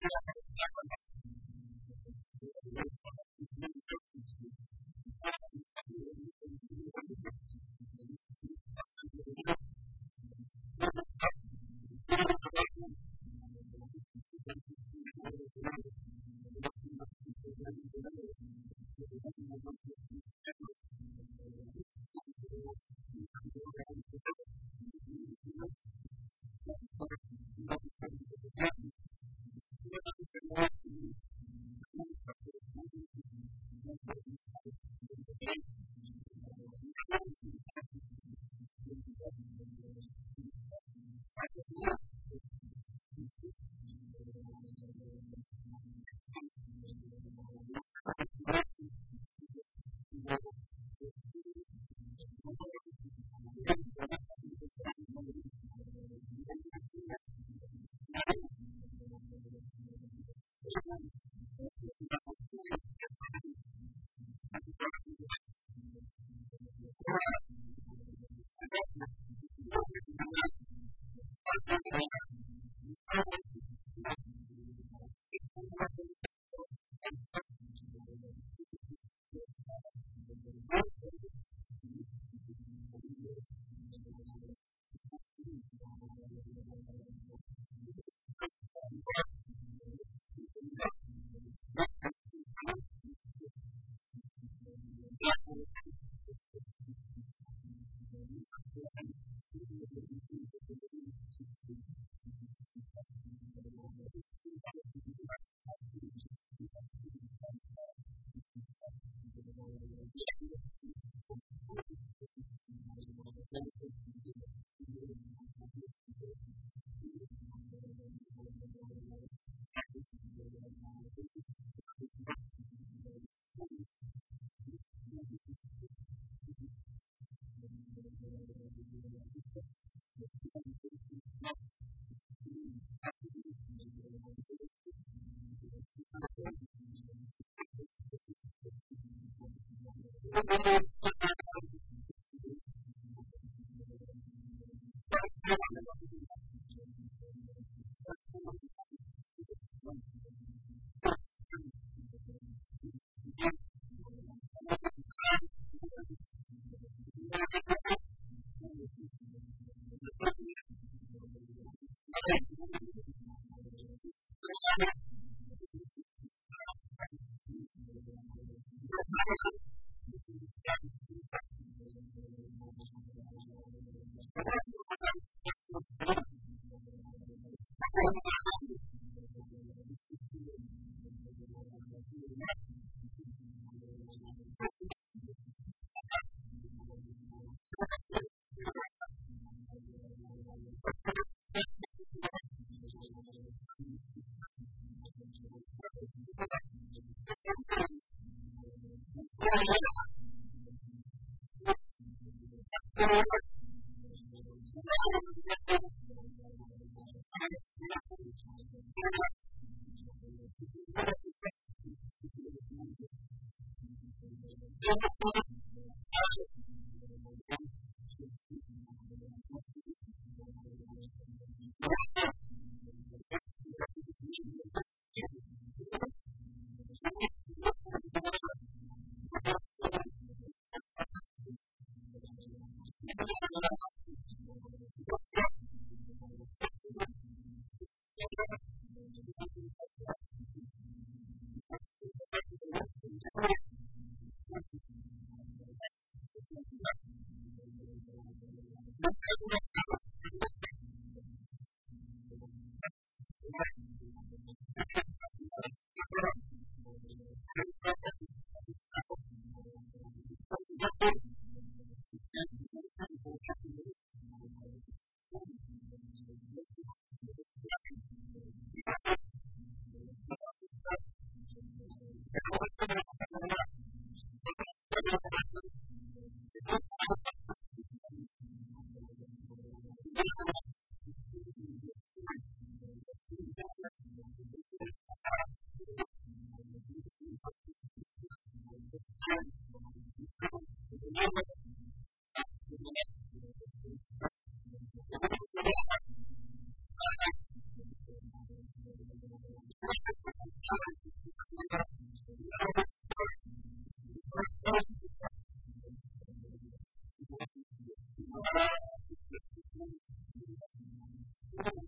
Thank you. number Thank you. Thank you. Thank you.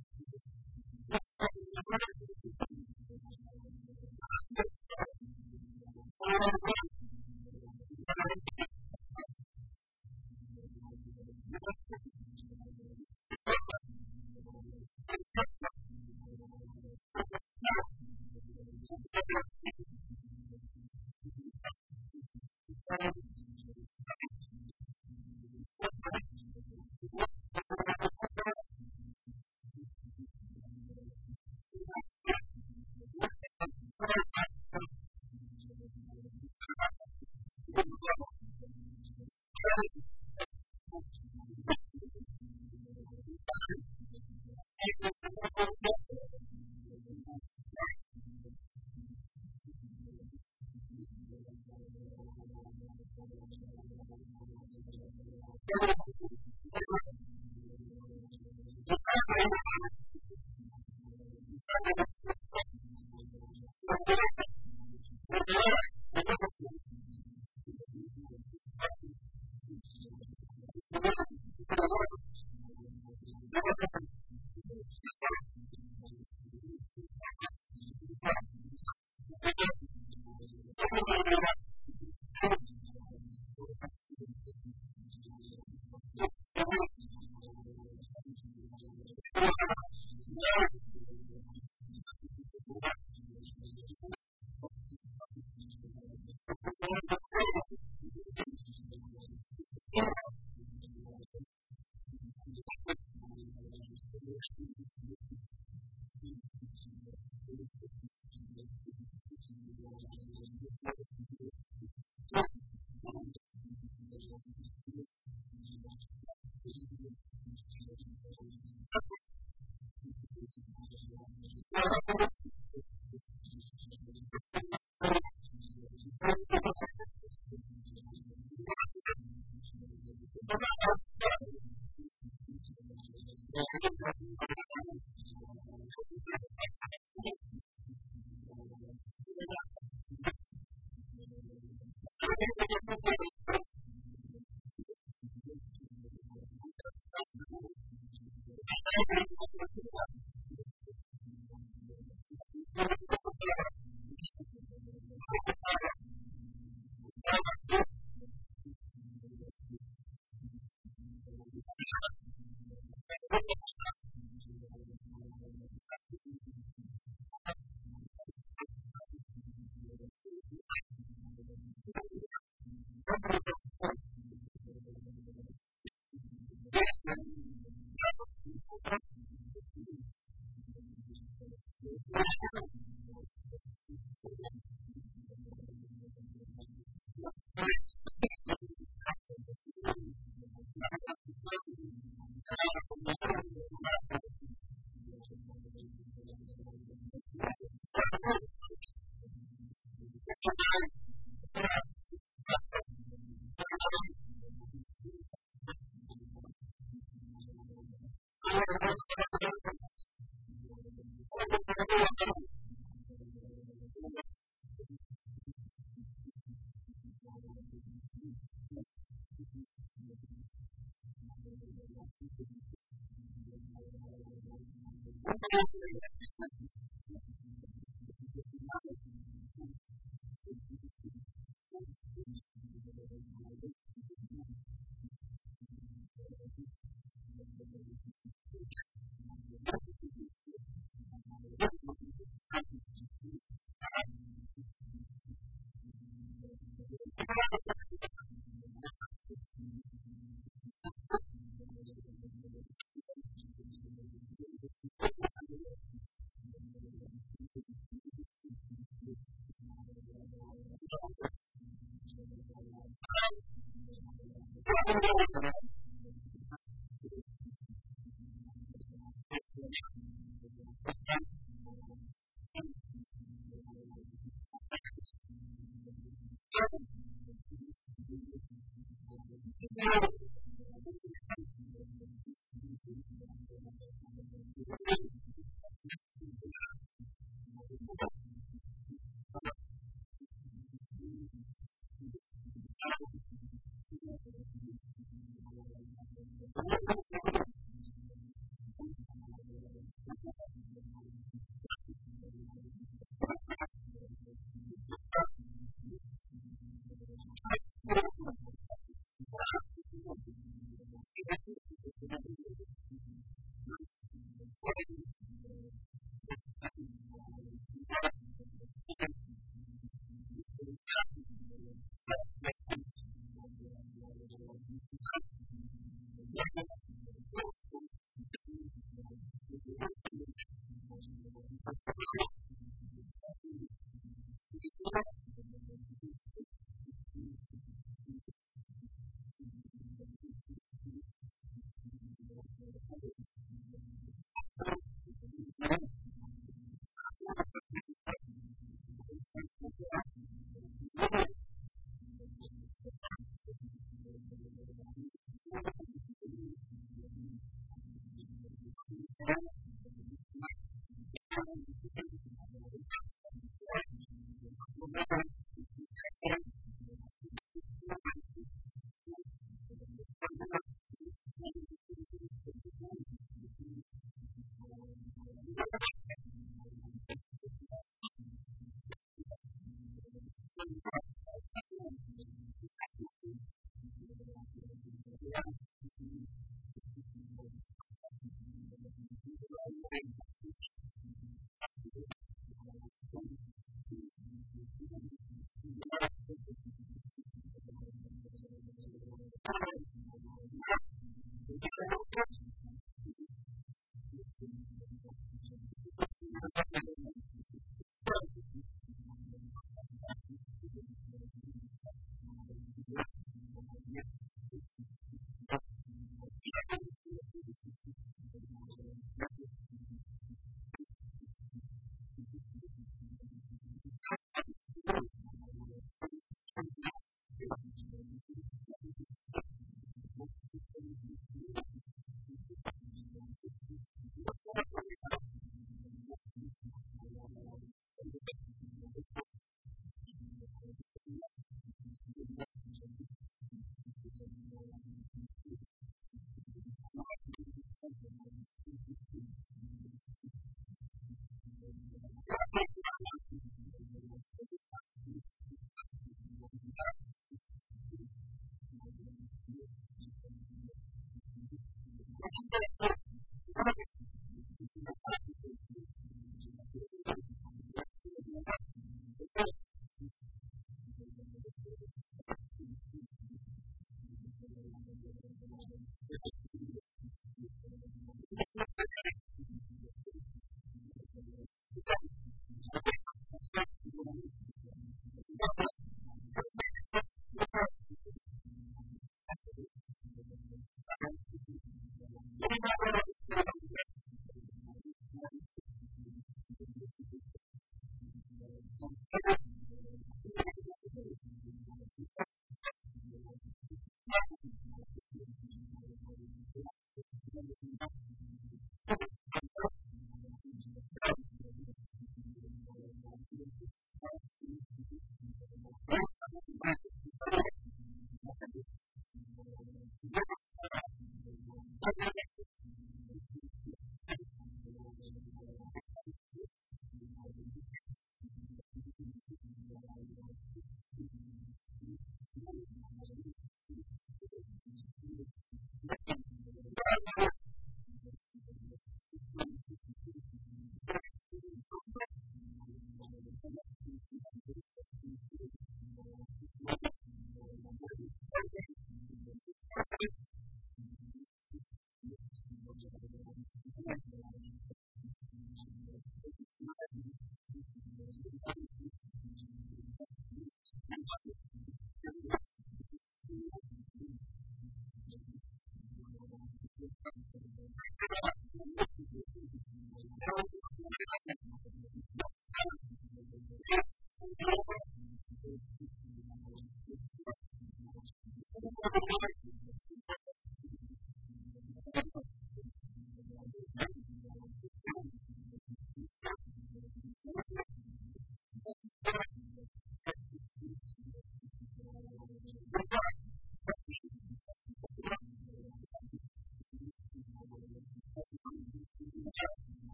things Thank you.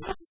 Thank you.